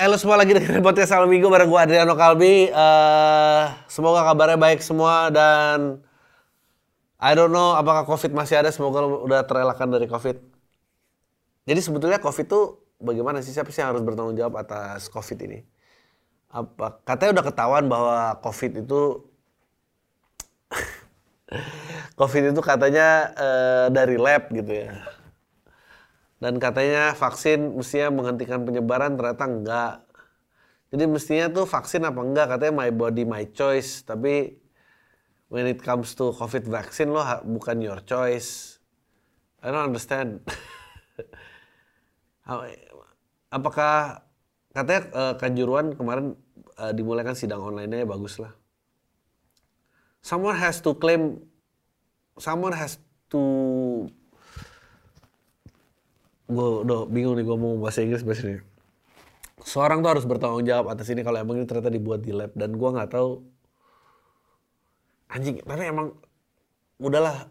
Halo semua lagi dengan podcast Salon Minggu bareng gue Adriano Kalbi. Eh, semoga kabarnya baik semua dan I don't know apakah COVID masih ada. Semoga lu udah terelakkan dari COVID. Jadi sebetulnya COVID tuh bagaimana sih? Siapa sih yang harus bertanggung jawab atas COVID ini? Apa katanya udah ketahuan bahwa COVID itu COVID itu katanya eh, dari lab gitu ya. Dan katanya vaksin mestinya menghentikan penyebaran, ternyata enggak. Jadi mestinya tuh vaksin apa enggak, katanya my body my choice. Tapi when it comes to COVID vaccine lo bukan your choice. I don't understand. Apakah katanya eh, Kanjuruan kemarin eh, dimulaikan sidang online-nya ya bagus lah. Someone has to claim, someone has to gue udah bingung nih gue mau bahasa Inggris bahasa ini. Seorang tuh harus bertanggung jawab atas ini kalau emang ini ternyata dibuat di lab. Dan gue nggak tahu. Anjing tapi emang udahlah.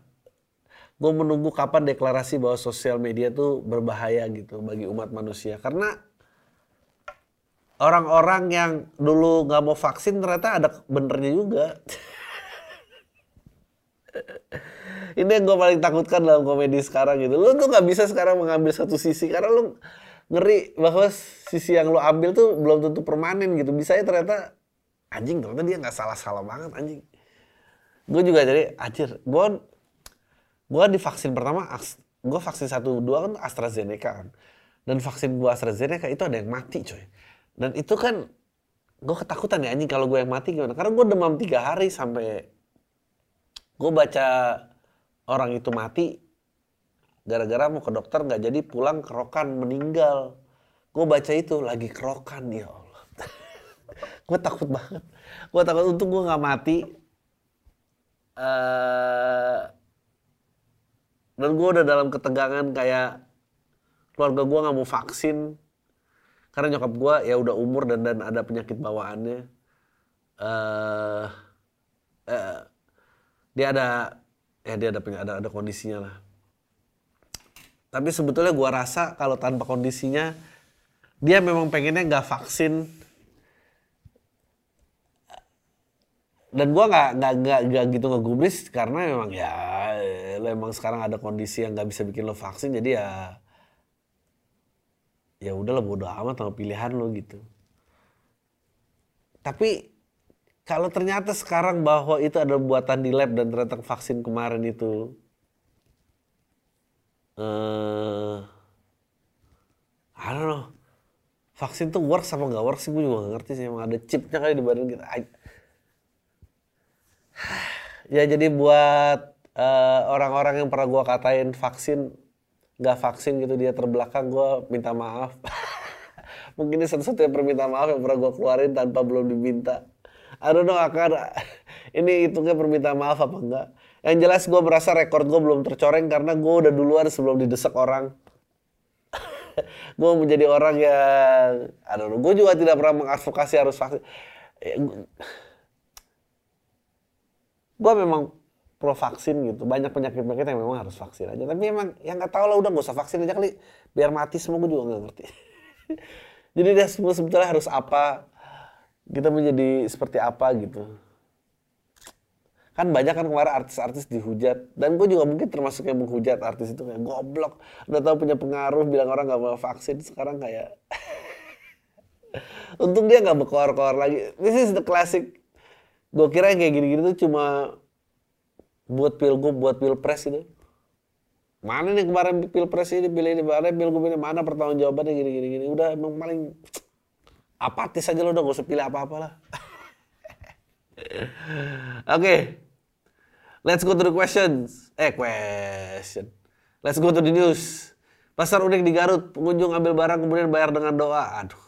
Gue menunggu kapan deklarasi bahwa sosial media tuh berbahaya gitu bagi umat manusia. Karena orang-orang yang dulu nggak mau vaksin ternyata ada benernya juga ini yang gue paling takutkan dalam komedi sekarang gitu. Lu tuh nggak bisa sekarang mengambil satu sisi karena lu ngeri bahwa sisi yang lu ambil tuh belum tentu permanen gitu. Bisa ya ternyata anjing ternyata dia nggak salah-salah banget anjing. Gue juga jadi anjir. Gue gue di vaksin pertama gue vaksin satu dua kan AstraZeneca kan. Dan vaksin gue AstraZeneca itu ada yang mati coy. Dan itu kan gue ketakutan ya anjing kalau gue yang mati gimana? Karena gue demam tiga hari sampai gue baca orang itu mati gara-gara mau ke dokter nggak jadi pulang kerokan meninggal. Gue baca itu lagi kerokan ya Allah. Gue takut banget. Gue takut untung gue nggak mati. Eh, dan gue udah dalam ketegangan kayak keluarga gue nggak mau vaksin. Karena nyokap gue ya udah umur dan dan ada penyakit bawaannya. Eh eh, dia ada ya dia ada ada ada kondisinya lah. Tapi sebetulnya gua rasa kalau tanpa kondisinya dia memang pengennya nggak vaksin dan gua nggak nggak nggak gitu ngegubris karena memang ya lo emang sekarang ada kondisi yang nggak bisa bikin lo vaksin jadi ya ya udahlah bodo amat sama pilihan lo gitu. Tapi kalau ternyata sekarang bahwa itu adalah buatan di lab dan ternyata vaksin kemarin itu eh I don't know. Vaksin tuh works apa nggak works sih gue juga nggak ngerti sih. Emang ada chipnya kali di badan kita. Ya jadi buat eh, orang-orang yang pernah gua katain vaksin nggak vaksin gitu dia terbelakang gua minta maaf. Mungkin ini satu-satunya permintaan maaf yang pernah gua keluarin tanpa belum diminta. I don't know akan ini hitungnya permintaan maaf apa enggak. Yang jelas gue merasa rekor gue belum tercoreng karena gue udah duluan sebelum didesak orang. gue menjadi orang yang, aduh, gue juga tidak pernah mengadvokasi harus vaksin. Gue memang pro vaksin gitu. Banyak penyakit-penyakit yang memang harus vaksin aja. Tapi emang yang nggak tahu lah udah gak usah vaksin aja kali. Biar mati semua gue juga nggak ngerti. Jadi dia semua sebetulnya harus apa? Kita menjadi seperti apa gitu. Kan banyak kan kemarin artis-artis dihujat. Dan gue juga mungkin termasuk yang menghujat artis itu kayak goblok. Udah tahu punya pengaruh bilang orang nggak mau vaksin. Sekarang kayak Untung dia nggak berkoar-koar lagi. This is the classic. Gue kira yang kayak gini-gini tuh cuma buat pilgub, buat pilpres gitu. Mana nih kemarin pilpres ini pilih ini, mana pilgub ini, mana pertanggung jawabannya gini-gini. gini. Udah emang paling apatis aja lo udah gak usah pilih apa-apa lah. Oke. Let's go to the questions. Eh, question. Let's go to the news. Pasar unik di Garut, pengunjung ambil barang kemudian bayar dengan doa. Aduh.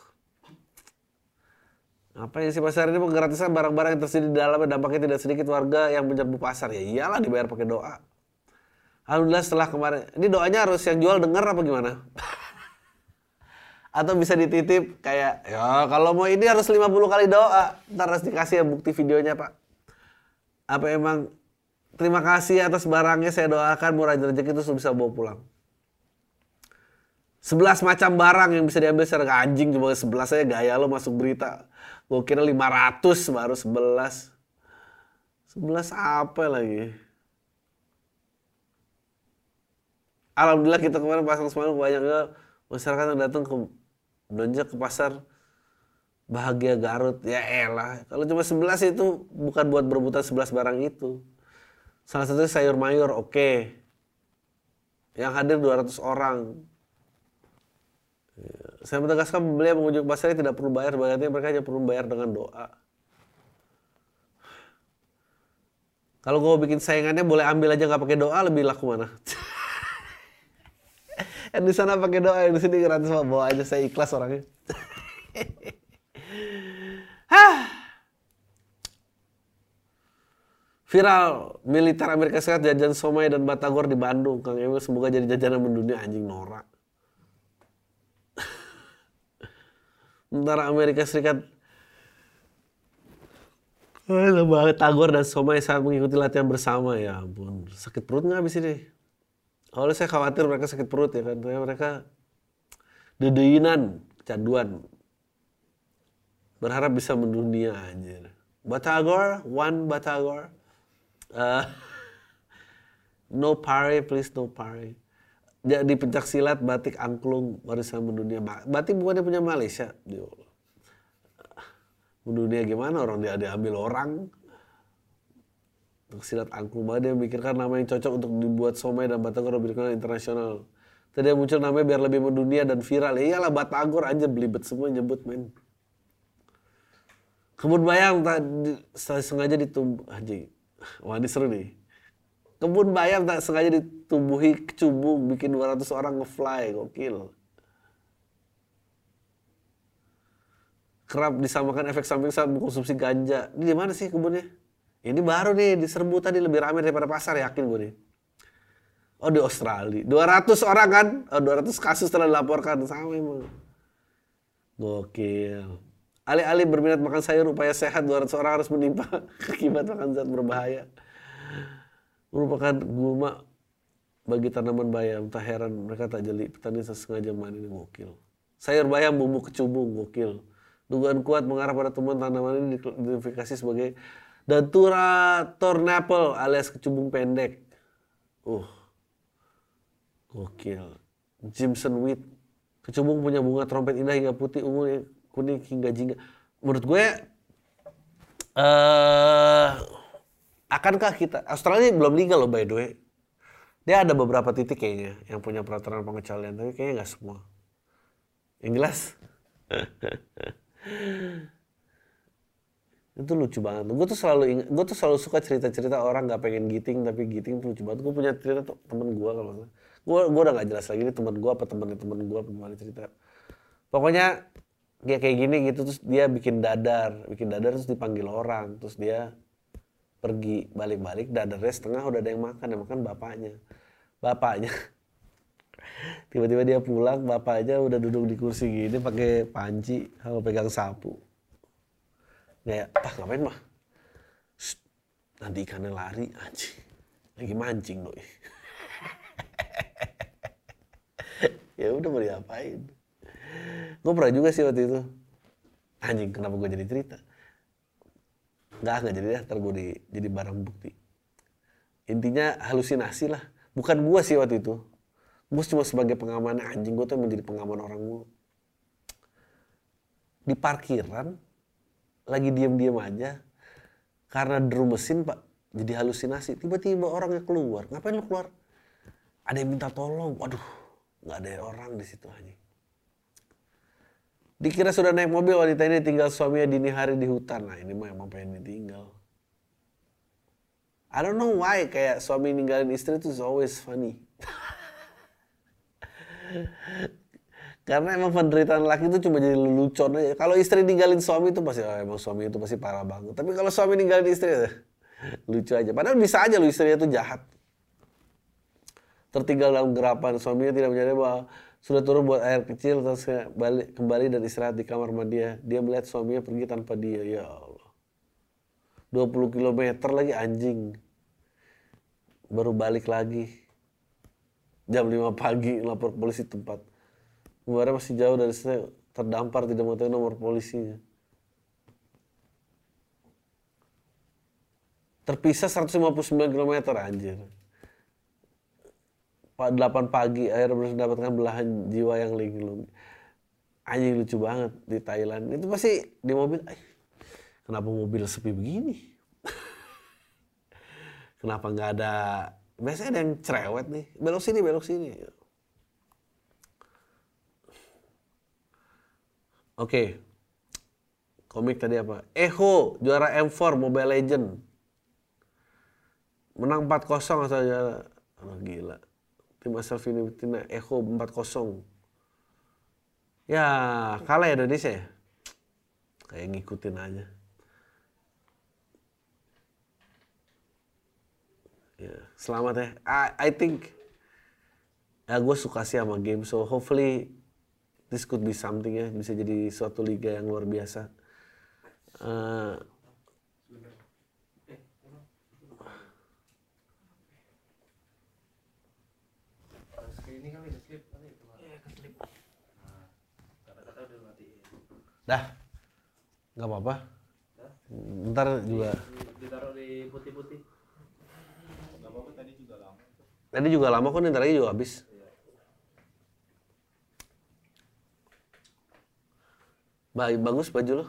Apa sih pasar ini menggratisan barang-barang yang tersedia di dalamnya dampaknya tidak sedikit warga yang menyerbu pasar. Ya iyalah dibayar pakai doa. Alhamdulillah setelah kemarin. Ini doanya harus yang jual dengar apa gimana? Atau bisa dititip kayak, ya kalau mau ini harus 50 kali doa. Ntar harus dikasih ya bukti videonya pak. Apa emang terima kasih atas barangnya saya doakan murah rezeki itu bisa bawa pulang. 11 macam barang yang bisa diambil secara anjing cuma 11 aja gaya lo masuk berita. Gue kira 500 baru 11. 11 apa lagi? Alhamdulillah kita kemarin pasang semalam banyak masyarakat yang datang ke belanja ke pasar bahagia Garut ya elah. Kalau cuma 11 itu bukan buat berebutan 11 barang itu. Salah satunya sayur mayur oke. Okay. yang hadir 200 orang. Ya. saya menegaskan pembeli yang mengunjungi pasar tidak perlu bayar berarti mereka hanya perlu bayar dengan doa. Kalau gue bikin saingannya boleh ambil aja nggak pakai doa lebih laku mana yang di sana pakai doa yang di sini gratis bawa aja saya ikhlas orangnya. Viral militer Amerika Serikat jajan somai dan batagor di Bandung. Kang Emil semoga jadi jajanan mendunia. Anjing norak. Tentara Amerika Serikat batagor dan somai saat mengikuti latihan bersama. Ya ampun sakit perut nggak habis ini awalnya saya khawatir mereka sakit perut ya kan mereka dedeinan kecanduan berharap bisa mendunia anjir. Batagor, one Batagor. Uh, no pare, please no pare. Di pencak silat batik angklung warisan mendunia. Batik bukannya punya Malaysia. Mendunia gimana orang dia diambil orang. Silat angklung banget dia mikirkan nama yang cocok untuk dibuat somai dan batagor lebih internasional. Tadi yang muncul namanya biar lebih mendunia dan viral. Ya iyalah batagor aja belibet semua nyebut men. Kebun bayam tak sengaja ditumbuh haji. Wah ini seru nih. Kebun bayam tak sengaja ditumbuhi kecubung bikin 200 orang ngefly gokil. Kerap disamakan efek samping saat mengkonsumsi ganja. Ini di mana sih kebunnya? Ini baru nih diserbu tadi lebih ramai daripada pasar yakin gue nih. Oh di Australia. 200 orang kan? Oh, 200 kasus telah dilaporkan sama emang. Gokil. Alih-alih berminat makan sayur upaya sehat, 200 orang harus menimpa akibat makan zat berbahaya. Merupakan gulma bagi tanaman bayam. Tak heran mereka tak jeli. Petani sesengaja ini gokil. Sayur bayam bumbu kecubung gokil. Dugaan kuat mengarah pada temuan tanaman ini diidentifikasi sebagai Datura tornapple alias kecubung pendek. Uh, gokil. Jimson wheat. Kecubung punya bunga trompet indah hingga putih ungu kuning hingga jingga. Menurut gue, uh, akankah kita Australia belum legal loh by the way. Dia ada beberapa titik kayaknya yang punya peraturan pengecualian, tapi kayaknya nggak semua. Yang jelas, itu lucu banget. Gue tuh selalu ingat, gue tuh selalu suka cerita-cerita orang nggak pengen giting tapi giting tuh lucu banget. Gue punya cerita tuh temen gue kalau gue gue udah nggak jelas lagi ini temen gue apa temennya temen gue apa gimana cerita. Pokoknya kayak kayak gini gitu terus dia bikin dadar bikin dadar terus dipanggil orang terus dia pergi balik-balik dadarnya setengah udah ada yang makan yang makan bapaknya bapaknya tiba-tiba dia pulang bapaknya udah duduk di kursi gini pakai panci sama pegang sapu kayak ah ngapain mah? Nanti ikannya lari anjing. Lagi mancing doi. Ya udah mau diapain? Gue pernah juga sih waktu itu. Anjing kenapa gue jadi cerita? Nggak nggak jadi deh ntar gue di, jadi barang bukti. Intinya halusinasi lah. Bukan gue sih waktu itu. Gue cuma sebagai pengaman anjing gue tuh menjadi pengaman orang mulu di parkiran lagi diem-diem aja karena deru mesin pak jadi halusinasi tiba-tiba orangnya keluar ngapain lu keluar ada yang minta tolong waduh nggak ada orang di situ anjing Dikira sudah naik mobil, wanita ini tinggal suaminya dini hari di hutan. Nah ini mah emang pengen ditinggal. I don't know why kayak suami ninggalin istri itu always funny. Karena emang penderitaan laki itu cuma jadi lelucon aja. Kalau istri ninggalin suami itu pasti, oh, emang suami itu pasti parah banget. Tapi kalau suami ninggalin istri, lucu aja. Padahal bisa aja lu istrinya itu jahat. Tertinggal dalam gerapan, suaminya tidak menyadari bahwa sudah turun buat air kecil terus balik kembali dan istirahat di kamar mandi dia. Dia melihat suaminya pergi tanpa dia. Ya Allah. 20 km lagi anjing. Baru balik lagi. Jam 5 pagi lapor polisi tempat. Bubarnya masih jauh dari sana, terdampar tidak mengetahui nomor polisinya. Terpisah 159 km anjir. Pak 8 pagi akhirnya berhasil mendapatkan belahan jiwa yang linglung. Anjing lucu banget di Thailand. Itu pasti di mobil, "Ay, kenapa mobil sepi begini? kenapa nggak ada biasanya ada yang cerewet nih belok sini belok sini oke. Komik tadi apa? Echo juara M4 Mobile Legend menang 4-0 asal juara oh, gila. Tim asal Filipina Echo 4-0 ya kalah ya Indonesia ya? Kayak ngikutin aja. Ya, selamat ya. I, I think ya gue suka sih sama game, so hopefully this could be something ya, bisa jadi suatu liga yang luar biasa. Uh, dah, nggak apa-apa. Ntar juga. Ditaruh di putih-putih. Tadi juga lama kok, ntar lagi juga habis. Bagus baju lo.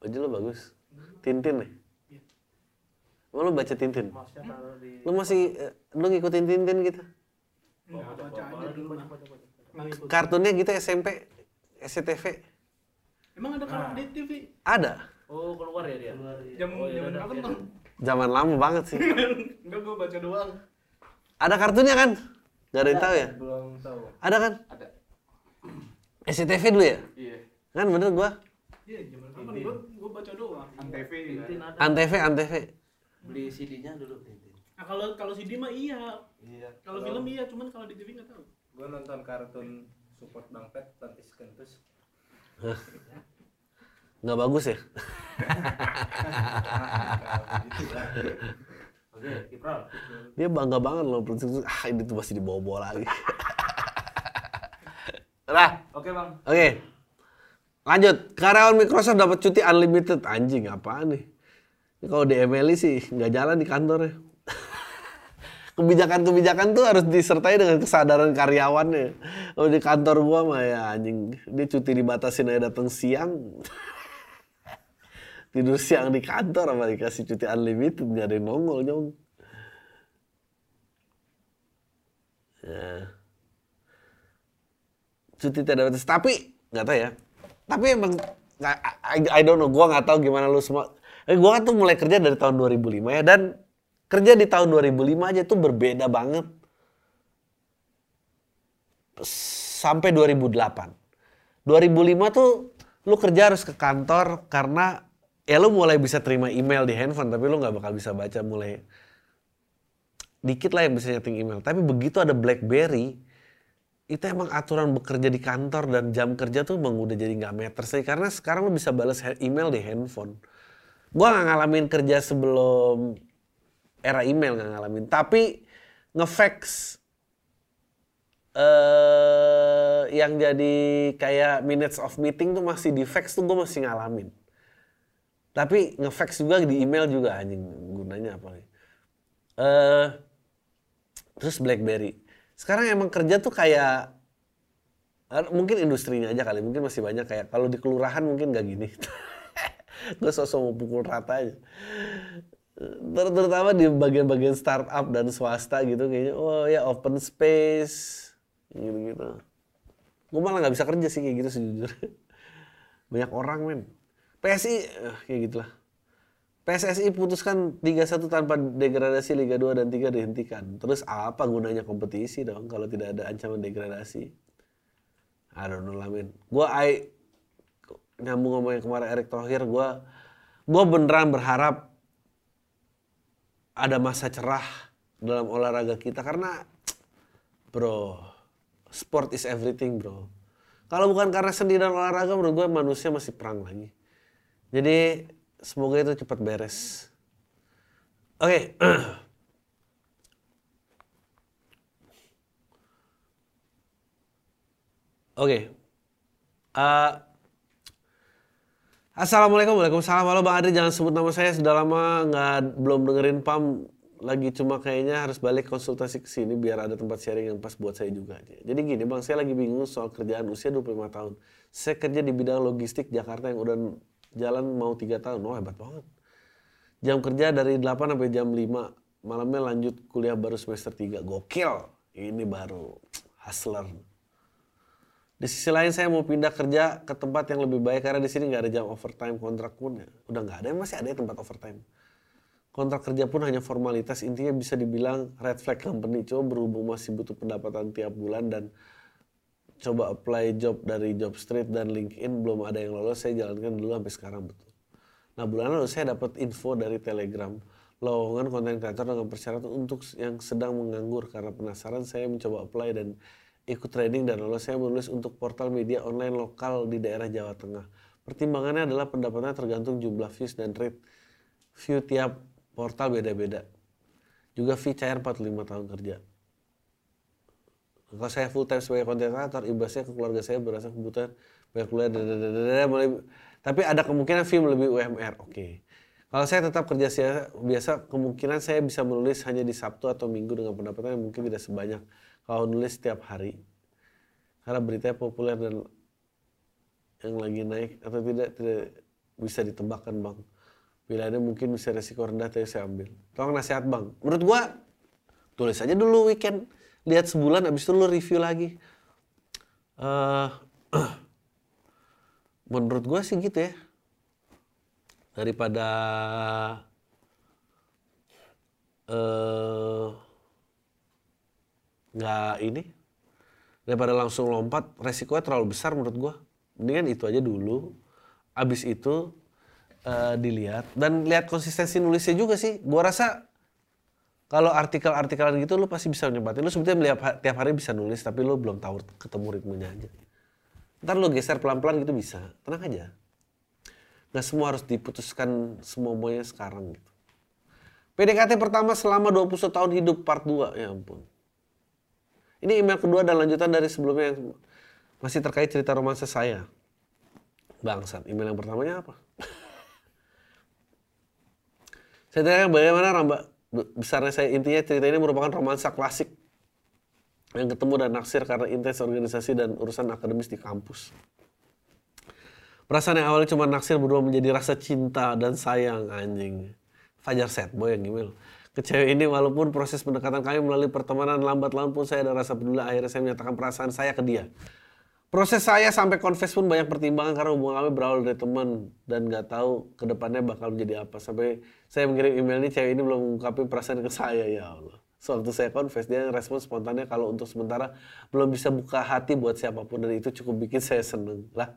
Baju lo bagus. Tintin nih. Emang lo baca Tintin? Lo masih, eh, lo ngikutin Tintin gitu? Kartunnya gitu SMP, SCTV. Emang ada kartu di TV? Ada. Oh, keluar ya dia. Jam Oh, iya, zaman kapan iya. tuh? Zaman lama banget sih. Enggak gua baca doang. Ada kartunya kan? Gak ada yang tahu ya? Belum tahu. Ada kan? Ada. SCTV dulu ya? Iya. Kan bener gua? Iya, zaman gua gua baca doang. Antv ada. Antv, Antv. Beli CD-nya dulu Tintin. Nah, kalau kalau CD mah iya. Iya. Kalau film iya, cuman kalau di TV nggak tahu. Gue nonton kartun support Bang Pet, Tantis Kentus. Nggak bagus ya? Oke, Kipral. Dia bangga banget loh. Ah ini tuh masih dibawa-bawa lagi. Nah, Oke, Bang. Oke. Lanjut. Karyawan Microsoft dapat cuti unlimited. Anjing, apaan nih? Kalau di MLI sih nggak jalan di kantornya. Kebijakan-kebijakan tuh harus disertai dengan kesadaran karyawannya. Kalau di kantor gua mah ya anjing, dia cuti dibatasin aja datang siang. Tidur siang di kantor apa dikasih cuti unlimited nggak ada yang nongol nyong. Ya cuti tidak batas. Tapi nggak tahu ya. Tapi emang I, I don't know. Gua nggak tahu gimana lu semua. Eh, kan tuh mulai kerja dari tahun 2005 ya dan kerja di tahun 2005 aja tuh berbeda banget sampai 2008. 2005 tuh lu kerja harus ke kantor karena ya lu mulai bisa terima email di handphone tapi lu nggak bakal bisa baca mulai dikit lah yang bisa nyeting email. Tapi begitu ada BlackBerry, itu emang aturan bekerja di kantor dan jam kerja tuh emang udah jadi nggak meter sih karena sekarang lu bisa balas email di handphone. Gua nggak ngalamin kerja sebelum era email nggak ngalamin, tapi ngefax eh yang jadi kayak minutes of meeting tuh masih di fax tuh gue masih ngalamin. Tapi ngefax juga di email juga anjing gunanya apa nih? Eh terus BlackBerry. Sekarang emang kerja tuh kayak eh, mungkin industrinya aja kali, mungkin masih banyak kayak kalau di kelurahan mungkin gak gini. Gue sosok mau pukul rata aja. Ter- terutama di bagian-bagian startup dan swasta gitu kayaknya oh ya open space gitu-gitu. Gue malah nggak bisa kerja sih kayak gitu sejujurnya. Banyak orang men. PSI eh, kayak gitulah. PSSI putuskan 3-1 tanpa degradasi Liga 2 dan 3 dihentikan. Terus apa gunanya kompetisi dong kalau tidak ada ancaman degradasi? I don't know lah men. Gue I nyambung yang kemarin Erick Thohir, gue gue beneran berharap ada masa cerah dalam olahraga kita karena bro sport is everything bro kalau bukan karena seni dan olahraga menurut gue manusia masih perang lagi jadi semoga itu cepat beres oke Oke. Eh, Assalamualaikum, Waalaikumsalam. Halo Bang Adri, jangan sebut nama saya. Sudah lama nggak belum dengerin PAM. Lagi cuma kayaknya harus balik konsultasi ke sini biar ada tempat sharing yang pas buat saya juga. Jadi gini Bang, saya lagi bingung soal kerjaan usia 25 tahun. Saya kerja di bidang logistik Jakarta yang udah jalan mau 3 tahun. Oh hebat banget. Jam kerja dari 8 sampai jam 5. Malamnya lanjut kuliah baru semester 3. Gokil. Ini baru hustler. Di sisi lain saya mau pindah kerja ke tempat yang lebih baik karena di sini nggak ada jam overtime kontrak pun ya. Udah nggak ada, masih ada tempat overtime. Kontrak kerja pun hanya formalitas, intinya bisa dibilang red flag company. Coba berhubung masih butuh pendapatan tiap bulan dan coba apply job dari Job Street dan LinkedIn belum ada yang lolos, saya jalankan dulu sampai sekarang betul. Nah bulan lalu saya dapat info dari Telegram lowongan konten kreator dengan persyaratan untuk yang sedang menganggur karena penasaran saya mencoba apply dan ikut training dan lolos saya menulis untuk portal media online lokal di daerah Jawa Tengah. Pertimbangannya adalah pendapatnya tergantung jumlah views dan rate view tiap portal beda-beda. Juga fee cair 45 tahun kerja. Kalau saya full time sebagai konten kreator, imbasnya ke keluarga saya berasa kebutuhan bayar kuliah, dadadadada, mulai tapi ada kemungkinan fee lebih UMR. Oke. Kalau saya tetap kerja saya, biasa kemungkinan saya bisa menulis hanya di Sabtu atau Minggu dengan pendapatan yang mungkin tidak sebanyak kalau nulis setiap hari. Karena beritanya populer dan yang lagi naik atau tidak tidak bisa ditebakkan bang. Pilihannya mungkin bisa resiko rendah tapi saya ambil. Tolong nasihat bang. Menurut gua tulis aja dulu weekend. Lihat sebulan habis itu lu review lagi. Eh menurut gua sih gitu ya. Daripada eh nggak ini daripada langsung lompat resikonya terlalu besar menurut gua mendingan itu aja dulu abis itu eh, dilihat dan lihat konsistensi nulisnya juga sih gua rasa kalau artikel-artikelan gitu lu pasti bisa nyebatin. Lu sebetulnya tiap hari bisa nulis tapi lu belum tahu ketemu ritmenya aja. Ntar lu geser pelan-pelan gitu bisa. Tenang aja. Nggak semua harus diputuskan semua-muanya sekarang gitu. PDKT pertama selama 21 tahun hidup part 2 ya ampun. Ini email kedua dan lanjutan dari sebelumnya yang masih terkait cerita romansa saya. Bangsat, email yang pertamanya apa? saya tanyakan bagaimana ramba besarnya saya intinya cerita ini merupakan romansa klasik yang ketemu dan naksir karena intens organisasi dan urusan akademis di kampus. Perasaan yang awalnya cuma naksir berubah menjadi rasa cinta dan sayang anjing. Fajar set boy yang email. Ke ini walaupun proses pendekatan kami melalui pertemanan lambat laun pun saya ada rasa peduli akhirnya saya menyatakan perasaan saya ke dia. Proses saya sampai confess pun banyak pertimbangan karena hubungan kami berawal dari teman dan nggak tahu ke depannya bakal menjadi apa. Sampai saya mengirim email ini cewek ini belum mengungkapin perasaan ke saya ya Allah. Sewaktu saya confess dia respon spontannya kalau untuk sementara belum bisa buka hati buat siapa pun dan itu cukup bikin saya seneng lah.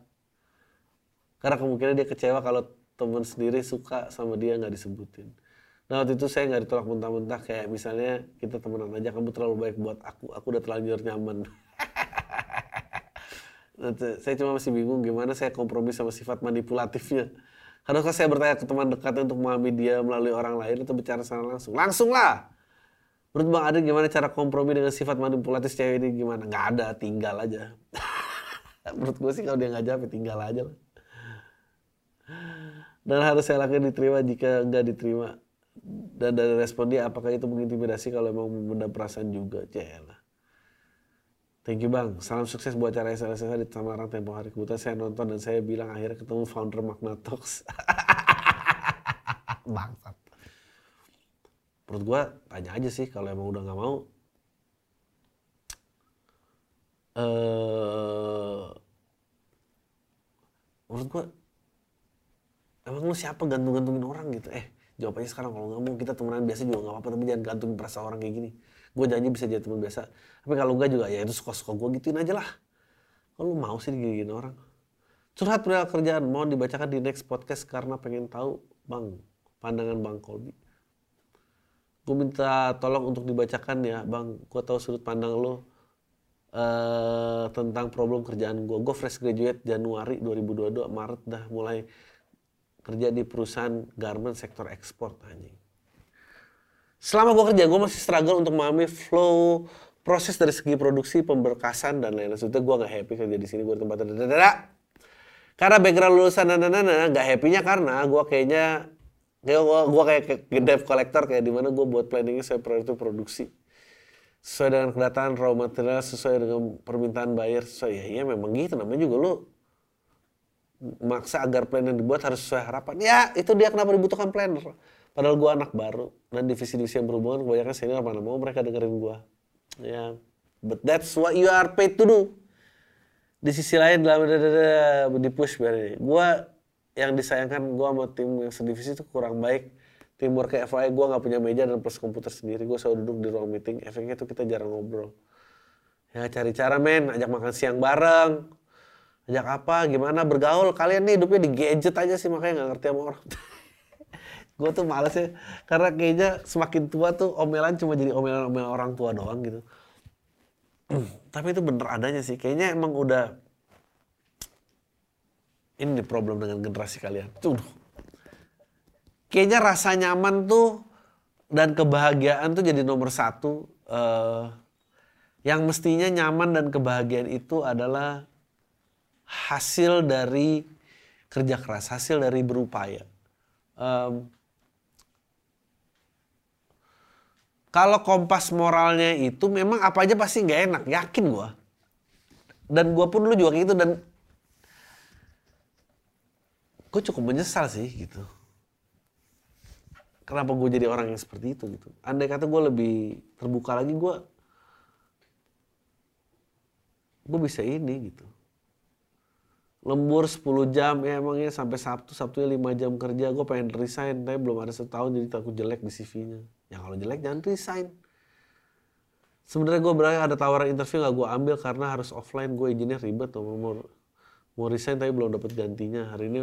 Karena kemungkinan dia kecewa kalau teman sendiri suka sama dia nggak disebutin. Nah waktu itu saya nggak ditolak mentah-mentah kayak misalnya kita temenan aja kamu terlalu baik buat aku, aku udah terlanjur nyaman. Saya cuma masih bingung gimana saya kompromi sama sifat manipulatifnya. Haruskah saya bertanya ke teman dekatnya untuk memahami dia melalui orang lain atau bicara secara langsung? Langsung lah! Menurut Bang Adin gimana cara kompromi dengan sifat manipulatif cewek ini gimana? Nggak ada, tinggal aja. Menurut gue sih kalau dia nggak jawab ya tinggal aja lah. Dan harus saya lakukan diterima jika nggak diterima. Dan dari respon dia apakah itu mengintimidasi kalau emang benda perasaan juga? Celah. Thank you bang. Salam sukses buat acara SLSS di Tamarang tempo hari. Kebetulan saya nonton dan saya bilang akhirnya ketemu founder Magnatox. Bangsat. Menurut gua tanya aja sih kalau emang udah nggak mau. Eh, menurut gua emang lu siapa gantung-gantungin orang gitu? Eh, jawab aja sekarang kalau nggak mau kita temenan biasa juga nggak apa-apa tapi jangan gantungin perasaan orang kayak gini. Gue janji bisa jadi teman biasa. Tapi kalau enggak juga ya itu suka-suka gue gituin aja lah. Kalau mau sih digigin orang. Curhat perihal kerjaan mohon dibacakan di next podcast karena pengen tahu bang pandangan bang Kolbi. Gue minta tolong untuk dibacakan ya bang. Gue tahu sudut pandang lo eh tentang problem kerjaan gue. Gue fresh graduate Januari 2022 Maret dah mulai kerja di perusahaan garment sektor ekspor anjing. Selama gue kerja, gue masih struggle untuk memahami flow proses dari segi produksi, pemberkasan dan lain-lain. Sebetulnya gue nggak happy kerja di sini, gue di tempat dadadada. Karena background lulusan dan nggak happy-nya karena gue kayaknya kayak gue gua kayak dev collector kayak di mana gue buat planningnya sesuai priority produksi. Sesuai dengan kedatangan raw material sesuai dengan permintaan buyer sesuai. Ya iya memang gitu. Namanya juga lu maksa agar plan yang dibuat harus sesuai harapan. Ya itu dia kenapa dibutuhkan planner padahal gue anak baru. Dan divisi-divisi yang berhubungan kebanyakan senior mana mau mereka dengerin gue ya. But that's what you are paid to do. Di sisi lain dalam di push biar gue yang disayangkan gue sama tim yang sedivisi itu kurang baik. Timur kayak FYI gue nggak punya meja dan plus komputer sendiri. Gue selalu duduk di ruang meeting. Efeknya tuh kita jarang ngobrol. Ya cari cara men. Ajak makan siang bareng. Ajak apa gimana bergaul. Kalian nih hidupnya di gadget aja sih makanya nggak ngerti sama orang gue tuh males ya karena kayaknya semakin tua tuh omelan cuma jadi omelan omelan orang tua doang gitu tapi itu bener adanya sih kayaknya emang udah ini problem dengan generasi kalian. Tuh. Kayaknya rasa nyaman tuh dan kebahagiaan tuh jadi nomor satu. Uh, yang mestinya nyaman dan kebahagiaan itu adalah hasil dari kerja keras, hasil dari berupaya. Um, kalau kompas moralnya itu memang apa aja pasti nggak enak, yakin gua. Dan gua pun dulu juga gitu dan gue cukup menyesal sih gitu. Kenapa gue jadi orang yang seperti itu gitu. Andai kata gue lebih terbuka lagi, gue gue bisa ini gitu. Lembur 10 jam, ya emangnya sampai Sabtu, Sabtunya 5 jam kerja, gue pengen resign, tapi belum ada setahun jadi takut jelek di CV-nya. Ya kalau jelek jangan resign. Sebenarnya gue berarti ada tawaran interview gak gue ambil karena harus offline, gue izinnya ribet, mau, mau, mau resign tapi belum dapat gantinya. Hari ini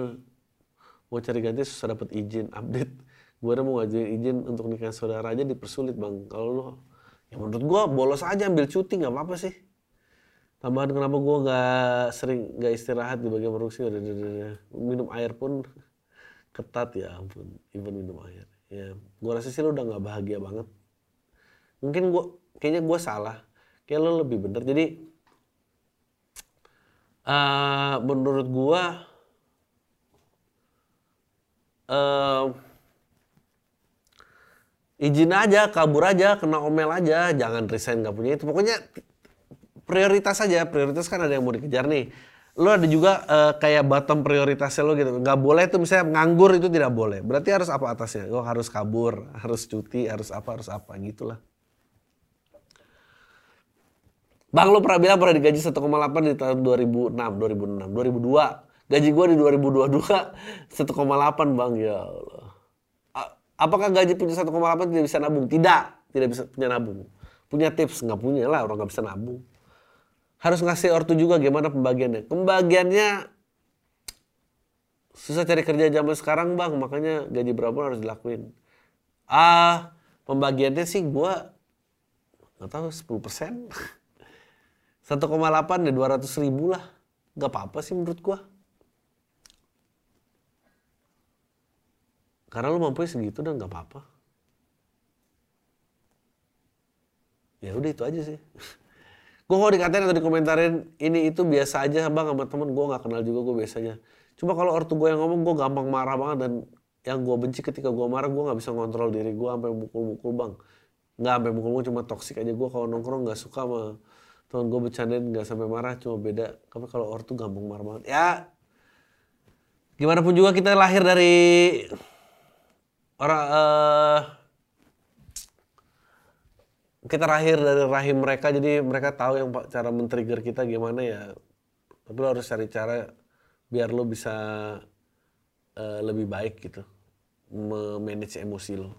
mau cari ganti susah dapat izin update. Gue udah mau ngajuin izin untuk nikah saudara aja dipersulit bang. Kalau lo ya menurut gue bolos aja ambil cuti nggak apa-apa sih. Tambahan kenapa gue nggak sering nggak istirahat di bagian produksi? Minum air pun ketat ya ampun. Even minum air ya gue rasa sih lo udah nggak bahagia banget. Mungkin gue kayaknya gue salah. Kayak lo lebih bener. Jadi uh, menurut gue uh, izin aja, kabur aja, kena omel aja, jangan resign nggak punya itu. Pokoknya prioritas aja, prioritas kan ada yang mau dikejar nih. Lo ada juga uh, kayak bottom prioritasnya lo gitu. Nggak boleh tuh misalnya nganggur itu tidak boleh. Berarti harus apa atasnya? Lo harus kabur, harus cuti, harus apa, harus apa gitulah. Bang lo pernah bilang pernah digaji 1,8 di tahun 2006, 2006, 2002. Gaji gue di 2022 1,8 bang ya Allah. Apakah gaji punya 1,8 tidak bisa nabung? Tidak, tidak bisa punya nabung. Punya tips nggak punya lah orang nggak bisa nabung. Harus ngasih ortu juga gimana pembagiannya. Pembagiannya susah cari kerja zaman sekarang bang, makanya gaji berapa harus dilakuin. Ah, pembagiannya sih gue nggak tahu 10 persen. 1,8 ya 200 ribu lah. Gak apa-apa sih menurut gue. Karena lu mampu segitu dan gak apa-apa. Ya udah itu aja sih. gue kalau dikatain atau dikomentarin ini itu biasa aja bang sama temen gue gak kenal juga gue biasanya. Cuma kalau ortu gue yang ngomong gue gampang marah banget dan yang gue benci ketika gue marah gue nggak bisa ngontrol diri gue sampai mukul-mukul bang. Nggak sampai mukul-mukul cuma toksik aja gue kalau nongkrong nggak suka sama temen gue bercandain nggak sampai marah cuma beda. Tapi kalau ortu gampang marah banget. Ya gimana pun juga kita lahir dari orang uh, kita lahir dari rahim mereka jadi mereka tahu yang cara men-trigger kita gimana ya tapi lo harus cari cara biar lo bisa uh, lebih baik gitu memanage emosi lo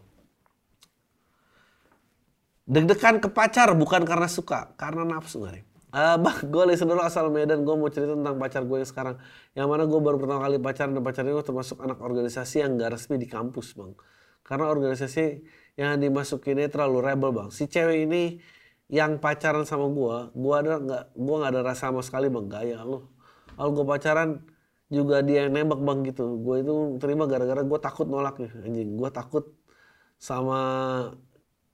deg-degan ke pacar bukan karena suka karena nafsu nggak Uh, bah, gue listener asal Medan, gue mau cerita tentang pacar gue yang sekarang. Yang mana gue baru pertama kali pacaran dan pacarnya gue termasuk anak organisasi yang gak resmi di kampus bang. Karena organisasi yang dimasukinnya terlalu rebel bang. Si cewek ini yang pacaran sama gue, gue ada nggak, gue nggak ada rasa sama sekali bang. Gaya lo. Kalau gue pacaran juga dia yang nembak bang gitu. Gue itu terima gara-gara gue takut nolak nih anjing. Gue takut sama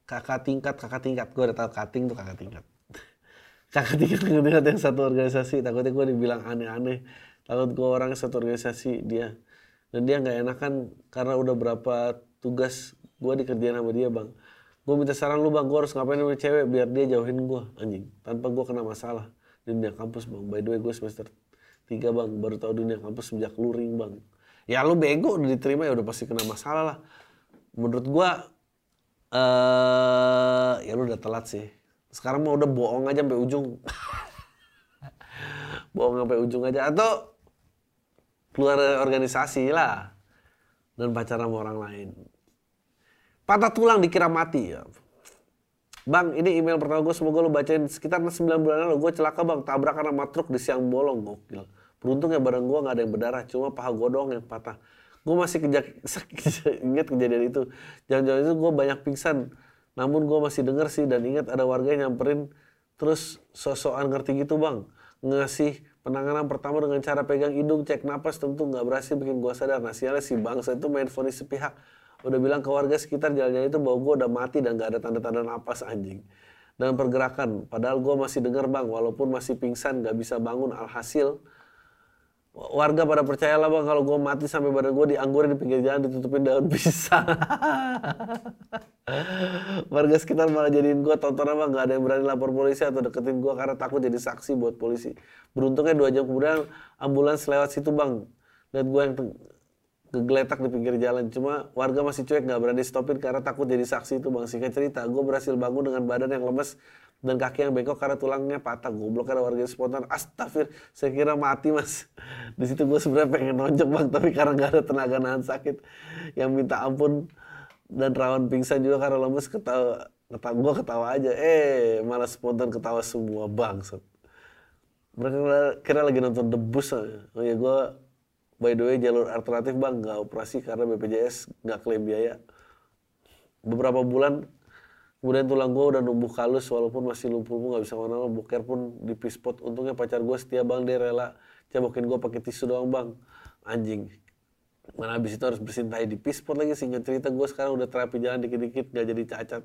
kakak tingkat, kakak tingkat. Gue udah tahu kating tuh kakak tingkat kakak tingkat tingkat yang satu organisasi takutnya gue dibilang aneh-aneh takut gue orang satu organisasi dia dan dia nggak enakan karena udah berapa tugas gue dikerjain sama dia bang. Gue minta saran lu bang. Gue harus ngapain sama cewek biar dia jauhin gue anjing. Tanpa gue kena masalah. Di dunia kampus bang. By the way gue semester tiga bang. Baru tahu dunia kampus sejak luring bang. Ya lu bego udah diterima ya udah pasti kena masalah lah. Menurut gue eh ya lu udah telat sih. Sekarang mah udah bohong aja sampai ujung. Bohong sampai ujung aja. Atau keluar dari organisasi lah. Dan pacaran sama orang lain patah tulang dikira mati ya Bang, ini email pertama gue semoga lo bacain sekitar 9 bulan lalu gue celaka bang tabrakan sama truk di siang bolong gokil. Beruntung ya bareng gue nggak ada yang berdarah, cuma paha gue doang yang patah. Gue masih kejak ingat kejadian itu. Jangan-jangan itu gue banyak pingsan. Namun gue masih denger sih dan ingat ada warga yang nyamperin terus sosokan ngerti gitu bang. Ngasih penanganan pertama dengan cara pegang hidung, cek napas tentu nggak berhasil bikin gue sadar. Nah sialnya si bangsa itu main vonis sepihak. Udah bilang ke warga sekitar jalannya itu bahwa gue udah mati dan gak ada tanda-tanda napas anjing. Dan pergerakan, padahal gue masih denger bang, walaupun masih pingsan gak bisa bangun. Alhasil, warga pada percaya lah bang kalau gue mati sampai badan gue dianggurin di pinggir jalan ditutupin daun pisang. warga sekitar malah jadiin gue tontonan bang gak ada yang berani lapor polisi atau deketin gue karena takut jadi saksi buat polisi. Beruntungnya dua jam kemudian ambulans lewat situ bang. Dan gue yang kegeletak di pinggir jalan. Cuma warga masih cuek nggak berani stopin karena takut jadi saksi itu bang. Singkat cerita, gue berhasil bangun dengan badan yang lemes dan kaki yang bengkok karena tulangnya patah. Goblok ada warga spontan. Astagfir, saya kira mati mas. Di situ gue sebenarnya pengen nonjok bang, tapi karena nggak ada tenaga nahan sakit yang minta ampun dan rawan pingsan juga karena lemes ketawa. ketawa gue ketawa aja, eh malah spontan ketawa semua bang. Mereka kira lagi nonton debus. Oh ya gue By the way, jalur alternatif bang nggak operasi karena BPJS nggak klaim biaya. Beberapa bulan kemudian tulang gue udah numbuh kalus walaupun masih lumpuh nggak bisa mana boker pun di pispot. Untungnya pacar gue setia bang dia rela cebokin gue pakai tisu doang bang. Anjing. Mana habis itu harus bersihin tai di pispot lagi sehingga cerita gue sekarang udah terapi jalan dikit-dikit gak jadi cacat.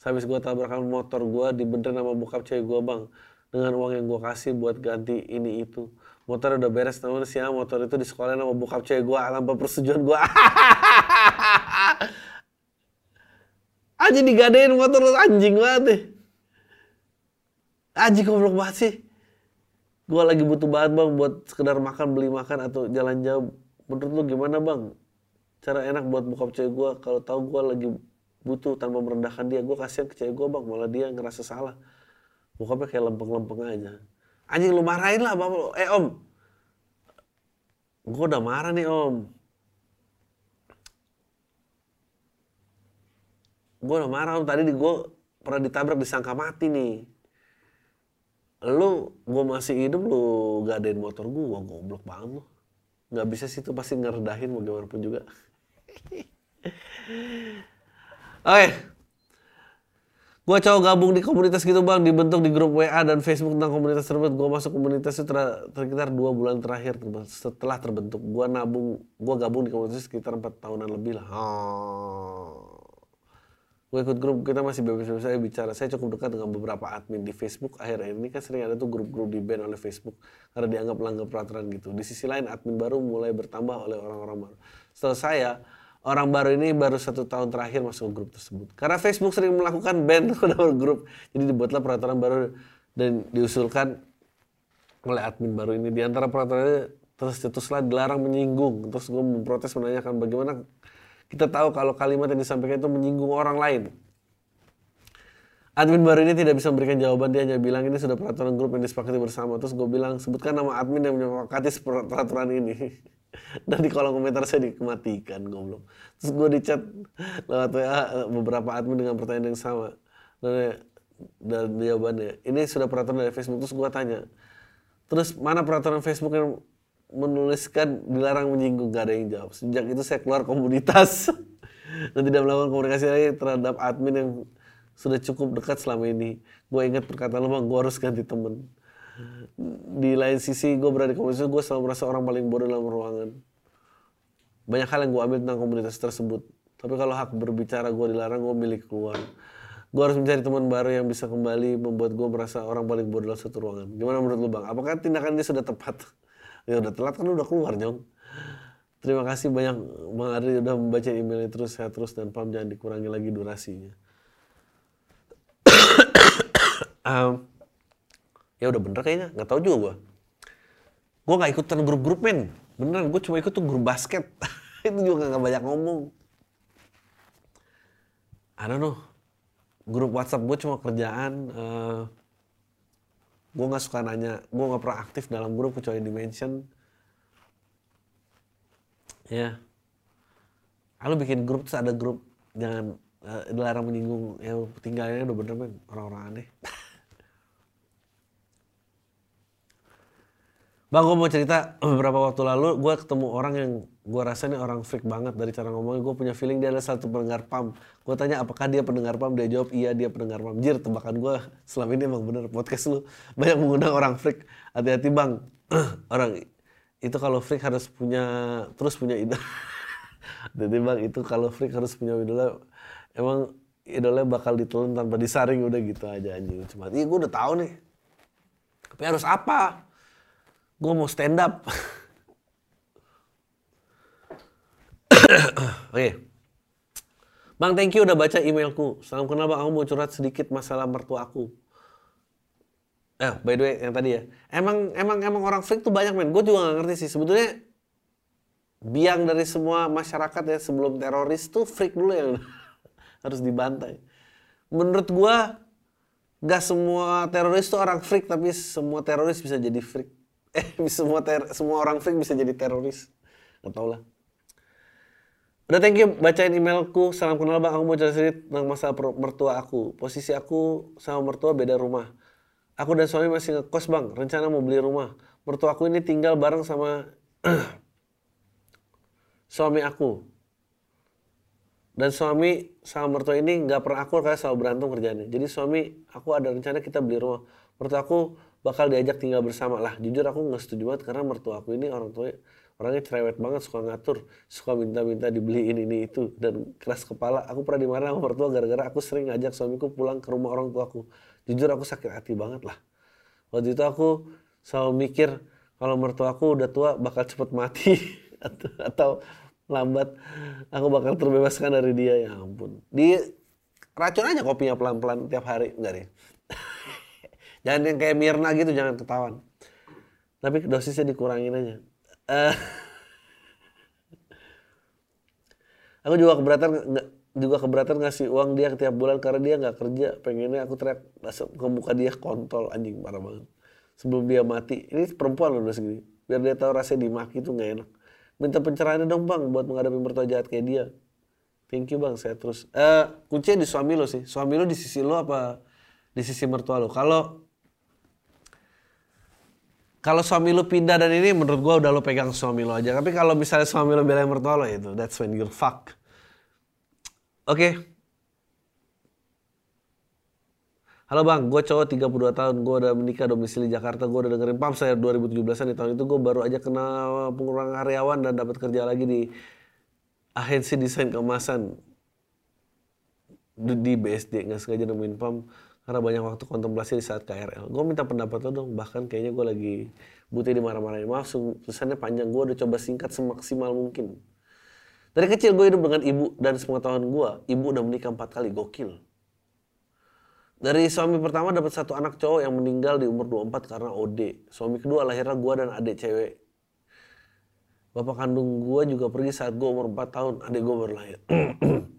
Habis gue tabrakan motor gue dibenerin sama bokap cewek gue bang dengan uang yang gue kasih buat ganti ini itu. Motor udah beres namun siang motor itu di sekolah sama bokap cewek gue tanpa persetujuan gue aja digadein motor lu anjing banget deh. Anjing goblok banget sih. Gue lagi butuh banget bang buat sekedar makan beli makan atau jalan jauh menurut lu gimana bang? Cara enak buat bokap cewek gue kalau tahu gue lagi butuh tanpa merendahkan dia. Gue kasihan ke cewek gue bang malah dia ngerasa salah bokapnya kayak lempeng-lempeng aja. Anjing lu marahin lah bapak eh om. Gue udah marah nih om. Gue udah marah om. Tadi di gue pernah ditabrak disangka mati nih. Lu gue masih hidup lu gadein motor gue goblok banget lu. Nggak bisa sih itu pasti ngeredahin mau gimana pun juga. Oke gue coba gabung di komunitas gitu bang. Dibentuk di grup WA dan Facebook tentang komunitas tersebut. Gue masuk komunitas itu sekitar dua bulan terakhir setelah terbentuk. Gue nabung gue gabung di komunitas sekitar empat tahunan lebih lah. Oh. gue ikut grup kita masih bebas-bebas saya bicara. Saya cukup dekat dengan beberapa admin di Facebook. Akhir-akhir ini kan sering ada tuh grup-grup di ban oleh Facebook. Karena dianggap melanggar peraturan gitu. Di sisi lain admin baru mulai bertambah oleh orang-orang baru. Setelah saya orang baru ini baru satu tahun terakhir masuk ke grup tersebut. Karena Facebook sering melakukan ban dalam grup, jadi dibuatlah peraturan baru dan diusulkan oleh admin baru ini. Di antara peraturannya terus cetuslah dilarang menyinggung. Terus gue memprotes menanyakan bagaimana kita tahu kalau kalimat yang disampaikan itu menyinggung orang lain. Admin baru ini tidak bisa memberikan jawaban, dia hanya bilang ini sudah peraturan grup yang disepakati bersama. Terus gue bilang, sebutkan nama admin yang menyepakati peraturan ini. Dan di kolom komentar saya dikematikan, goblok. Terus gue di chat lewat WA beberapa admin dengan pertanyaan yang sama. Dan, dan jawabannya, ini sudah peraturan dari Facebook. Terus gue tanya, terus mana peraturan Facebook yang menuliskan dilarang menyinggung? Gak ada yang jawab. Sejak itu saya keluar komunitas. dan tidak melakukan komunikasi lagi terhadap admin yang sudah cukup dekat selama ini. Gue ingat perkataan lo gue harus ganti temen di lain sisi gue berada di komunitas gue selalu merasa orang paling bodoh dalam ruangan banyak hal yang gue ambil tentang komunitas tersebut tapi kalau hak berbicara gue dilarang gue milik keluar Gue harus mencari teman baru yang bisa kembali membuat gue merasa orang paling bodoh dalam satu ruangan. Gimana menurut lu bang? Apakah tindakan dia sudah tepat? ya udah telat kan udah keluar Jong. Terima kasih banyak Bang Adri udah membaca emailnya terus saya terus dan pam jangan dikurangi lagi durasinya. Em, ya udah bener kayaknya nggak tahu juga gue. Gue nggak ikutan grup-grup men. Beneran gue cuma ikut tuh grup basket. Itu juga nggak banyak ngomong. I don't know. Grup WhatsApp gue cuma kerjaan. eh gue nggak suka nanya. Gue nggak pernah aktif dalam grup kecuali di mention. Ya. Lalu bikin grup terus ada grup jangan eh, dilarang menyinggung yang tinggalnya udah bener men orang-orang aneh. Bang, gue mau cerita beberapa waktu lalu gue ketemu orang yang gue rasa ini orang freak banget dari cara ngomongnya. Gue punya feeling dia adalah satu pendengar PAM. Gue tanya apakah dia pendengar PAM, dia jawab iya dia pendengar PAM. Jir, tebakan gue selama ini emang bener podcast lu banyak mengundang orang freak. Hati-hati bang, orang itu kalau freak harus punya terus punya idola. Jadi bang itu kalau freak harus punya idola. Emang idolanya bakal ditelan tanpa disaring udah gitu aja anjing. Cuma, iya gue udah tahu nih. Tapi harus apa? Gue mau stand up. Oke. Bang, thank you udah baca emailku. Salam kenal bang, aku mau curhat sedikit masalah mertua aku. Eh, by the way, yang tadi ya. Emang emang emang orang freak tuh banyak men. Gue juga gak ngerti sih. Sebetulnya biang dari semua masyarakat ya sebelum teroris tuh freak dulu yang harus dibantai. Menurut gua gak semua teroris tuh orang freak tapi semua teroris bisa jadi freak. Eh, semua ter semua orang freak bisa jadi teroris. Gak tau lah. Udah thank you bacain emailku. Salam kenal bang, aku mau cerita tentang masalah mertua aku. Posisi aku sama mertua beda rumah. Aku dan suami masih ngekos bang, rencana mau beli rumah. Mertua aku ini tinggal bareng sama suami aku. Dan suami sama mertua ini nggak pernah akur karena selalu berantem kerjanya. Jadi suami aku ada rencana kita beli rumah. Mertua aku bakal diajak tinggal bersama lah. Jujur aku nggak setuju banget karena mertua aku ini orang tua orangnya cerewet banget, suka ngatur, suka minta-minta dibeliin ini itu dan keras kepala. Aku pernah dimarahin sama mertua gara-gara aku sering ngajak suamiku pulang ke rumah orang tuaku. Jujur aku sakit hati banget lah. Waktu itu aku selalu mikir kalau mertua aku udah tua bakal cepet mati atau, atau lambat aku bakal terbebaskan dari dia ya ampun. Di racun aja kopinya pelan-pelan tiap hari enggak deh. Jangan yang kayak Mirna gitu jangan ketahuan. Tapi dosisnya dikurangin aja. Eh, aku juga keberatan nggak juga keberatan ngasih uang dia tiap bulan karena dia nggak kerja. Pengennya aku teriak ke muka dia kontol anjing parah banget. Sebelum dia mati. Ini perempuan loh segini biar dia tahu rasanya dimaki itu nggak enak. Minta pencerahannya dong bang buat menghadapi mertua jahat kayak dia. Thank you bang saya terus. Eh kuncinya di suami lo sih. Suami lo di sisi lo apa di sisi mertua lo? Kalau kalau suami lu pindah dan ini menurut gua udah lo pegang suami lo aja. Tapi kalau misalnya suami lo belain mertua lo itu, that's when you're fuck. Oke. Halo bang, gue cowok 32 tahun, gue udah menikah domisili Jakarta, gue udah dengerin PAM saya 2017an di tahun itu gue baru aja kena pengurangan karyawan dan dapat kerja lagi di agensi desain kemasan di BSD nggak sengaja nemuin PAM karena banyak waktu kontemplasi di saat KRL. Gue minta pendapat lo dong, bahkan kayaknya gue lagi butuh dimarah-marahin. Maaf, tulisannya panjang, gue udah coba singkat semaksimal mungkin. Dari kecil gue hidup dengan ibu dan sepengetahuan gue, ibu udah menikah empat kali, gokil. Dari suami pertama dapat satu anak cowok yang meninggal di umur 24 karena OD. Suami kedua lahirnya gue dan adik cewek. Bapak kandung gue juga pergi saat gue umur 4 tahun, adik gue baru lahir.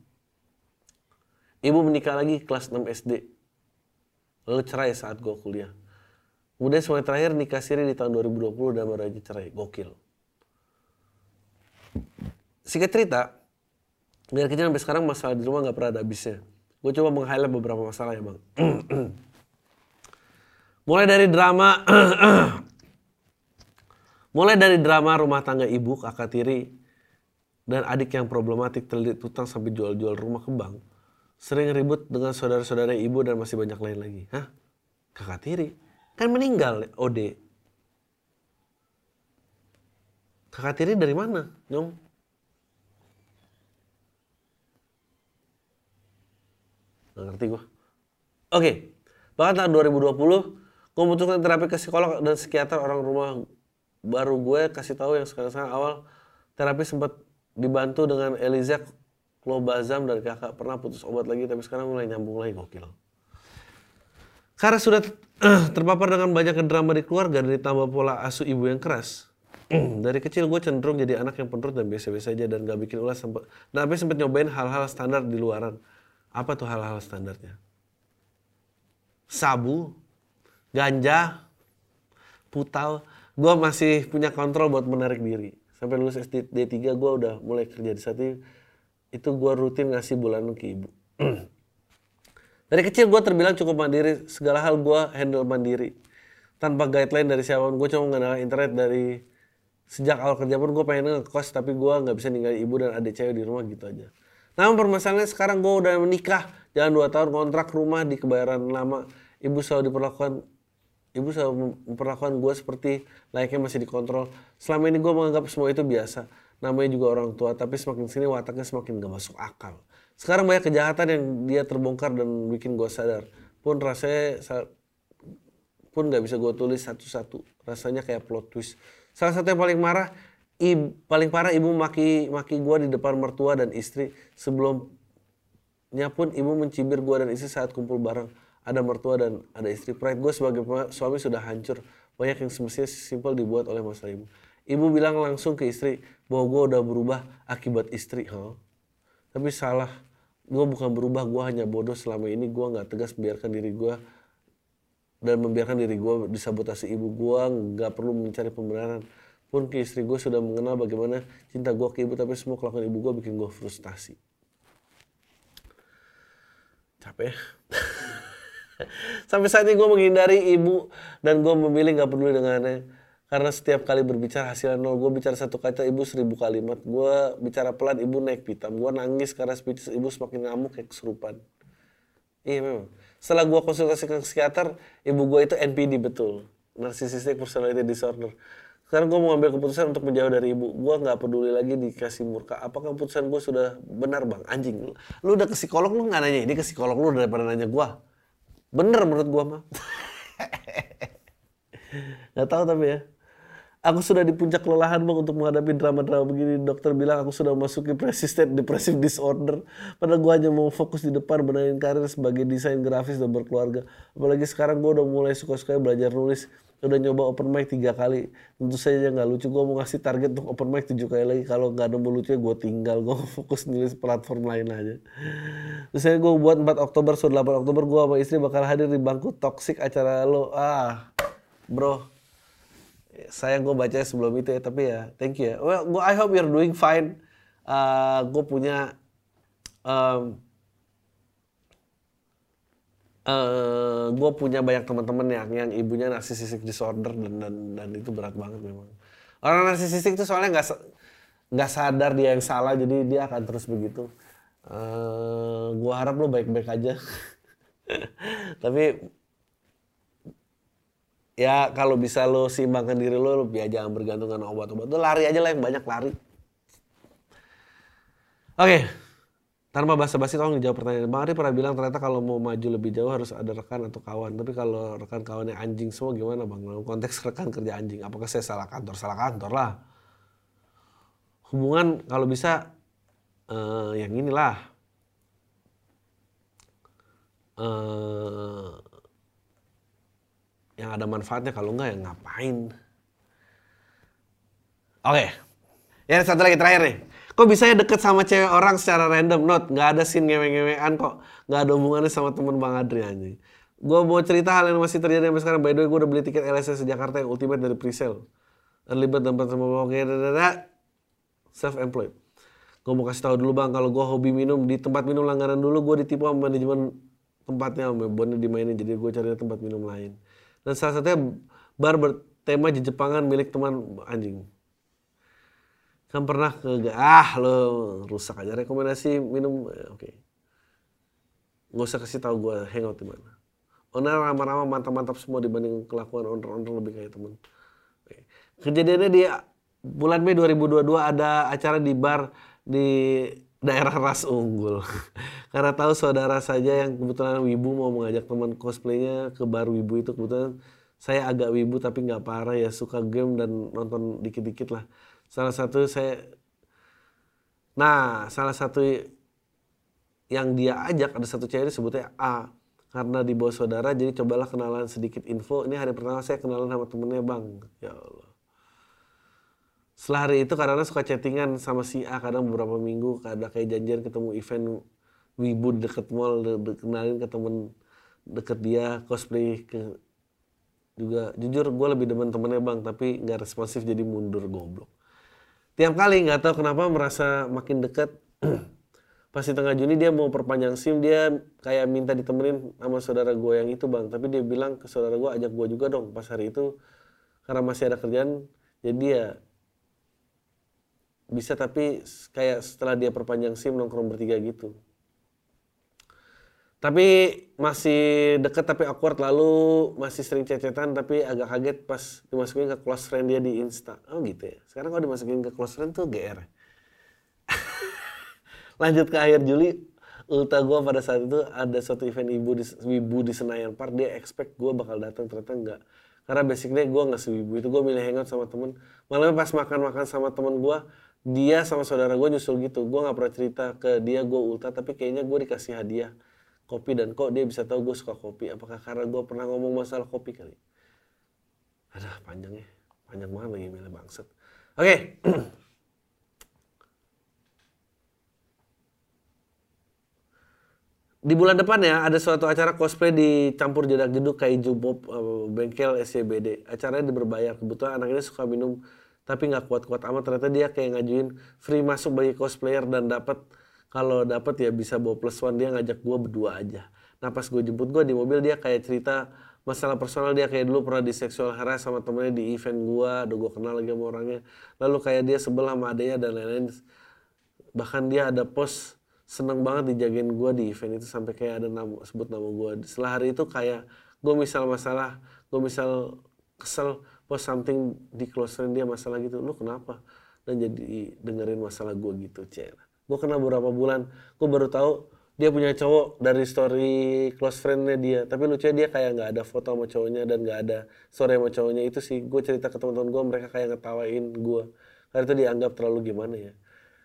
Ibu menikah lagi kelas 6 SD. Lalu cerai saat gue kuliah. Kemudian suami terakhir nikah siri di tahun 2020 dan baru aja cerai. Gokil. Singkat cerita, biar kecil sampai sekarang masalah di rumah nggak pernah ada habisnya. Gue coba meng-highlight beberapa masalah ya bang. Mulai dari drama, mulai dari drama rumah tangga ibu, kakak tiri, dan adik yang problematik terlilit utang sampai jual-jual rumah ke bank. Sering ribut dengan saudara-saudara ibu dan masih banyak lain lagi. Hah? Kakak tiri? Kan meninggal OD. Kakak tiri dari mana, Nyong? Gak ngerti gua. Oke, bahkan tahun 2020 gue memutuskan terapi ke psikolog dan psikiater orang rumah baru gue kasih tahu yang sekarang-sekarang awal terapi sempat dibantu dengan Eliza Klobazam dari kakak pernah putus obat lagi tapi sekarang mulai nyambung lagi gokil. Karena sudah terpapar dengan banyak drama di keluarga dan ditambah pola asuh ibu yang keras. dari kecil gue cenderung jadi anak yang penurut dan biasa-biasa aja dan gak bikin ulas sempat dan tapi sempat nyobain hal-hal standar di luaran. Apa tuh hal-hal standarnya? Sabu, ganja, putau. Gue masih punya kontrol buat menarik diri. Sampai lulus SD D3 gue udah mulai kerja di itu gue rutin ngasih bulanan ke ibu. Dari kecil gue terbilang cukup mandiri, segala hal gue handle mandiri. Tanpa guideline dari siapa pun, gue cuma mengandalkan internet dari sejak awal kerja pun gue pengen ngekos tapi gue nggak bisa ninggalin ibu dan adik cewek di rumah gitu aja. Namun permasalahannya sekarang gue udah menikah, jalan 2 tahun kontrak rumah di kebayaran lama. Ibu selalu diperlakukan Ibu selalu memperlakukan gue seperti layaknya masih dikontrol. Selama ini gue menganggap semua itu biasa. Namanya juga orang tua, tapi semakin sini wataknya semakin gak masuk akal. Sekarang banyak kejahatan yang dia terbongkar dan bikin gue sadar. Pun rasanya pun gak bisa gue tulis satu-satu. Rasanya kayak plot twist. Salah satu yang paling marah, ibu, paling parah ibu maki maki gue di depan mertua dan istri. Sebelumnya pun ibu mencibir gue dan istri saat kumpul bareng ada mertua dan ada istri. Pride gue sebagai suami sudah hancur. Banyak yang semestinya simpel dibuat oleh masalah ibu. Ibu bilang langsung ke istri bahwa gue udah berubah akibat istri. Huh? Tapi salah. Gue bukan berubah, gue hanya bodoh selama ini. Gue gak tegas membiarkan diri gue dan membiarkan diri gue disabotasi ibu gue nggak perlu mencari pembenaran pun ke istri gue sudah mengenal bagaimana cinta gue ke ibu tapi semua kelakuan ibu gue bikin gue frustasi capek Sampai saat ini gue menghindari ibu dan gue memilih gak peduli dengannya. Karena setiap kali berbicara hasilnya nol, gue bicara satu kata ibu seribu kalimat. Gue bicara pelan, ibu naik pitam. Gue nangis karena speech ibu semakin ngamuk kayak kesurupan. Iya memang. Setelah gue konsultasi ke psikiater, ibu gue itu NPD betul. Narcissistic Personality Disorder. Sekarang gue mau ambil keputusan untuk menjauh dari ibu. Gue nggak peduli lagi dikasih murka. Apakah keputusan gue sudah benar bang? Anjing. Lu, udah ke psikolog, lu nggak nanya ini ke psikolog lu daripada nanya gue. Bener menurut gua mah. Gak tahu tapi ya. Aku sudah di puncak kelelahan bang untuk menghadapi drama-drama begini. Dokter bilang aku sudah memasuki persistent depressive disorder. Padahal gua hanya mau fokus di depan benahin karir sebagai desain grafis dan berkeluarga. Apalagi sekarang gua udah mulai suka-suka belajar nulis. Udah nyoba open mic tiga kali. Tentu saja nggak lucu. Gua mau ngasih target untuk open mic tujuh kali lagi. Kalau nggak nemu lucunya gua tinggal. Gua fokus nulis platform lain aja. Terus saya gue buat 4 Oktober, so 8 Oktober gua sama istri bakal hadir di bangku toxic acara lo. Ah, bro, saya gue baca sebelum itu ya tapi ya thank you ya. Well gue I hope you're doing fine. Uh, gue punya um, uh, gue punya banyak teman-teman yang yang ibunya narcissistic disorder dan, dan dan itu berat banget memang. Orang narcissistic itu soalnya nggak nggak sadar dia yang salah jadi dia akan terus begitu. Uh, gue harap lo baik-baik aja. Tapi ya kalau bisa lo seimbangkan diri lo, lo biar jangan bergantung dengan obat-obat. Lo lari aja lah yang banyak lari. Oke, tanpa basa-basi tolong dijawab pertanyaan. Bang Ari pernah bilang ternyata kalau mau maju lebih jauh harus ada rekan atau kawan. Tapi kalau rekan kawannya anjing semua gimana bang? Dalam konteks rekan kerja anjing, apakah saya salah kantor? Salah kantor lah. Hubungan kalau bisa uh, yang inilah. Uh, yang ada manfaatnya kalau enggak ya ngapain? Oke. Ya satu lagi terakhir nih. Kok bisa ya deket sama cewek orang secara random? Not nggak ada scene ngewe-ngewean kok. Nggak ada hubungannya sama temen bang Adri anjing. Gue mau cerita hal yang masih terjadi sampai sekarang. By the way gue udah beli tiket LSS Jakarta yang ultimate dari presale. Bird tempat sama oke self employed gue mau kasih tahu dulu bang kalau gue hobi minum di tempat minum langganan dulu gue ditipu sama manajemen tempatnya sama bonnya dimainin. Jadi gue cari tempat minum lain dan salah satunya bar bertema Jepangan milik teman anjing. Kan pernah ke ah lo rusak aja rekomendasi minum eh, oke. Okay. Nggak usah kasih tahu gue hangout di mana. Owner ramah-ramah mantap-mantap semua dibanding kelakuan owner-owner lebih kayak temen. Okay. Kejadiannya di bulan Mei 2022 ada acara di bar di daerah ras unggul. Karena tahu saudara saja yang kebetulan wibu mau mengajak teman cosplaynya ke bar wibu itu kebetulan saya agak wibu tapi nggak parah ya suka game dan nonton dikit-dikit lah. Salah satu saya, nah salah satu yang dia ajak ada satu cewek disebutnya A karena di bawah saudara jadi cobalah kenalan sedikit info ini hari pertama saya kenalan sama temennya bang ya Allah setelah hari itu karena suka chattingan sama si A kadang beberapa minggu ada kayak janjian ketemu event wibu deket mall de- de- kenalin ke temen deket dia cosplay ke juga. Jujur gue lebih demen temennya bang tapi nggak responsif jadi mundur goblok. Tiap kali nggak tahu kenapa merasa makin deket. Pas di tengah Juni dia mau perpanjang SIM dia kayak minta ditemenin sama saudara gue yang itu bang. Tapi dia bilang ke saudara gue ajak gue juga dong. Pas hari itu karena masih ada kerjaan jadi dia bisa tapi kayak setelah dia perpanjang SIM nongkrong bertiga gitu. Tapi masih deket tapi awkward lalu masih sering cecetan tapi agak kaget pas dimasukin ke close friend dia di Insta. Oh gitu ya? Sekarang kalau dimasukin ke close friend tuh GR lanjut ke akhir Juli ulta gue pada saat itu ada suatu event ibu di wibu di Senayan Park dia expect gue bakal datang ternyata enggak. Karena basically gue nggak sewibu itu gue milih hangout sama temen. Malah pas makan-makan sama temen gue dia sama saudara gue nyusul gitu. Gue nggak pernah cerita ke dia gue ulta tapi kayaknya gue dikasih hadiah kopi. Dan kok dia bisa tahu gue suka kopi? Apakah karena gue pernah ngomong masalah kopi kali? Ada panjangnya panjang banget lagi milih bangset oke. Di bulan depan ya ada suatu acara cosplay di campur jedak jeduk kayak Bob eh, bengkel SCBD acaranya berbayar kebetulan anak ini suka minum tapi nggak kuat-kuat amat. Ternyata dia kayak ngajuin free masuk bagi cosplayer dan dapat kalau dapat ya bisa bawa plus one. Dia ngajak gua berdua aja. Nah pas gue jemput gua di mobil dia kayak cerita masalah personal. Dia kayak dulu pernah di sexual harass sama temennya di event gua. Udah gua kenal lagi sama orangnya. Lalu kayak dia sebelah sama adanya dan lain-lain. Bahkan dia ada post seneng banget dijagain gue di event itu sampai kayak ada nama sebut nama gue setelah hari itu kayak gue misal masalah gue misal kesel post something di close friend dia masalah gitu. Lu kenapa? Dan jadi dengerin masalah gue gitu cek. Gue kenal beberapa bulan. Gue baru tahu dia punya cowok dari story close friendnya dia. Tapi lucunya dia kayak nggak ada foto sama cowoknya dan nggak ada story sama cowoknya. Itu sih gue cerita ke teman-teman gue mereka kayak ngetawain gue karena itu dianggap terlalu gimana ya.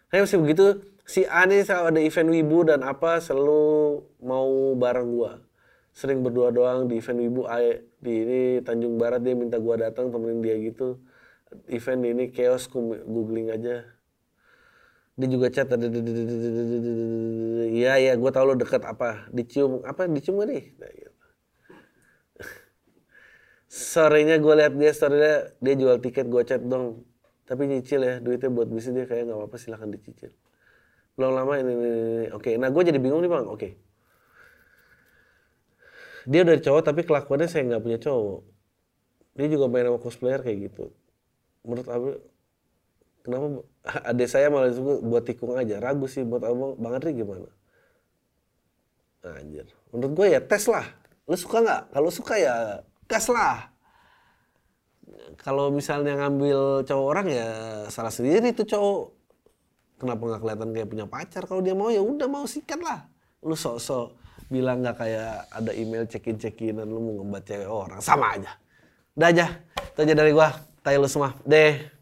Kayak masih begitu, si A nih kalau ada event Wibu dan apa selalu mau bareng gua. Sering berdua doang di event Wibu di ini Tanjung Barat dia minta gua datang temenin dia gitu. Event ini chaos gua googling aja. Dia juga chat ada Iya ya, gua tahu lo deket apa. Dicium apa? Dicium gak nih? Nah, gitu. Sorenya gue liat dia storynya dia jual tiket gue chat dong tapi nyicil ya duitnya buat bisnis dia kayak nggak apa-apa silahkan dicicil belum lama ini, ini, ini, ini. oke nah gue jadi bingung nih bang oke dia dari cowok tapi kelakuannya saya nggak punya cowok. Dia juga main sama cosplayer kayak gitu. Menurut abang kenapa adik saya malah suka buat tikung aja. Ragu sih buat abang bang Andri gimana? Anjir. Menurut gue ya tes lah. Lu suka nggak? Kalau suka ya gas lah. Kalau misalnya ngambil cowok orang ya salah sendiri tuh cowok. Kenapa nggak kelihatan kayak punya pacar? Kalau dia mau ya udah mau sikat lah. Lu sok-sok bilang nggak kayak ada email check-in check-inan lu mau ngembat cewek orang. Sama aja. Udah aja. Itu aja dari gua. Tayo lu semua. Deh